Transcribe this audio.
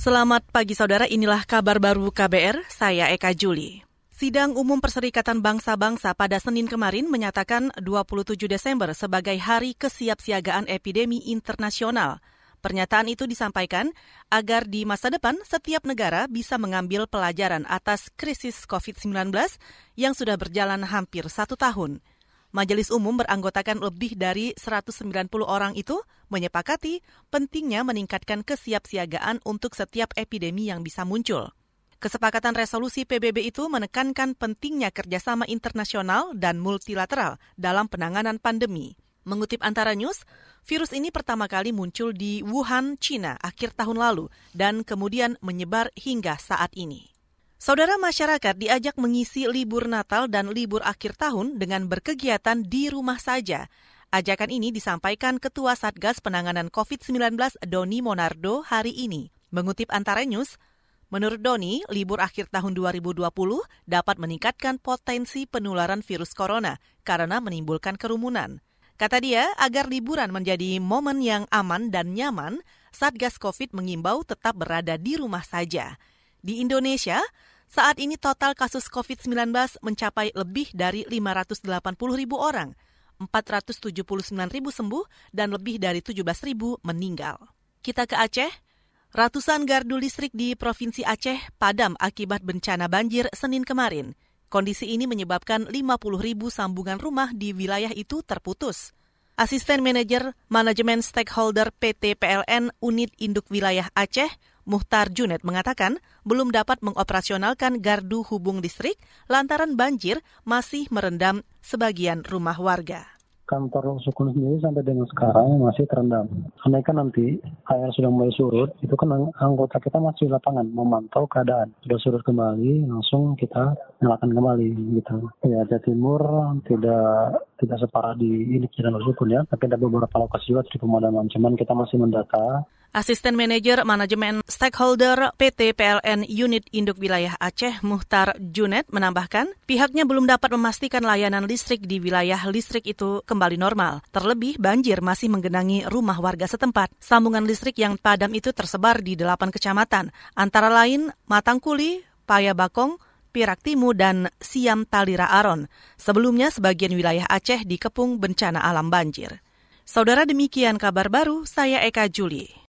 Selamat pagi saudara, inilah kabar baru KBR, saya Eka Juli. Sidang Umum Perserikatan Bangsa-Bangsa pada Senin kemarin menyatakan 27 Desember sebagai Hari Kesiapsiagaan Epidemi Internasional. Pernyataan itu disampaikan agar di masa depan setiap negara bisa mengambil pelajaran atas krisis COVID-19 yang sudah berjalan hampir satu tahun. Majelis Umum beranggotakan lebih dari 190 orang itu menyepakati pentingnya meningkatkan kesiapsiagaan untuk setiap epidemi yang bisa muncul. Kesepakatan resolusi PBB itu menekankan pentingnya kerjasama internasional dan multilateral dalam penanganan pandemi. Mengutip antara news, virus ini pertama kali muncul di Wuhan, China akhir tahun lalu dan kemudian menyebar hingga saat ini. Saudara masyarakat diajak mengisi libur Natal dan libur akhir tahun dengan berkegiatan di rumah saja. Ajakan ini disampaikan Ketua Satgas Penanganan COVID-19 Doni Monardo hari ini. Mengutip Antara News, menurut Doni, libur akhir tahun 2020 dapat meningkatkan potensi penularan virus corona karena menimbulkan kerumunan. Kata dia, agar liburan menjadi momen yang aman dan nyaman, Satgas COVID mengimbau tetap berada di rumah saja. Di Indonesia, saat ini total kasus COVID-19 mencapai lebih dari 580 ribu orang, 479 ribu sembuh, dan lebih dari 17 ribu meninggal. Kita ke Aceh. Ratusan gardu listrik di Provinsi Aceh padam akibat bencana banjir Senin kemarin. Kondisi ini menyebabkan 50 ribu sambungan rumah di wilayah itu terputus. Asisten Manajer Manajemen Stakeholder PT PLN Unit Induk Wilayah Aceh, Muhtar Junet mengatakan belum dapat mengoperasionalkan gardu hubung listrik lantaran banjir masih merendam sebagian rumah warga kantor sukun sendiri sampai dengan sekarang masih terendam. Andaikan nanti air sudah mulai surut, itu kan anggota kita masih di lapangan memantau keadaan. Sudah surut kembali, langsung kita nyalakan kembali gitu. Ya, Jawa Timur tidak tidak separah di ini dan sukun ya, tapi ada beberapa lokasi juga di pemadaman. Cuman kita masih mendata Asisten Manajer Manajemen Stakeholder PT PLN Unit Induk Wilayah Aceh Muhtar Junet menambahkan, pihaknya belum dapat memastikan layanan listrik di wilayah listrik itu kembali normal. Terlebih, banjir masih menggenangi rumah warga setempat. Sambungan listrik yang padam itu tersebar di delapan kecamatan, antara lain Matangkuli, Paya Bakong, Pirak Timu, dan Siam Talira Aron. Sebelumnya, sebagian wilayah Aceh dikepung bencana alam banjir. Saudara demikian kabar baru, saya Eka Juli.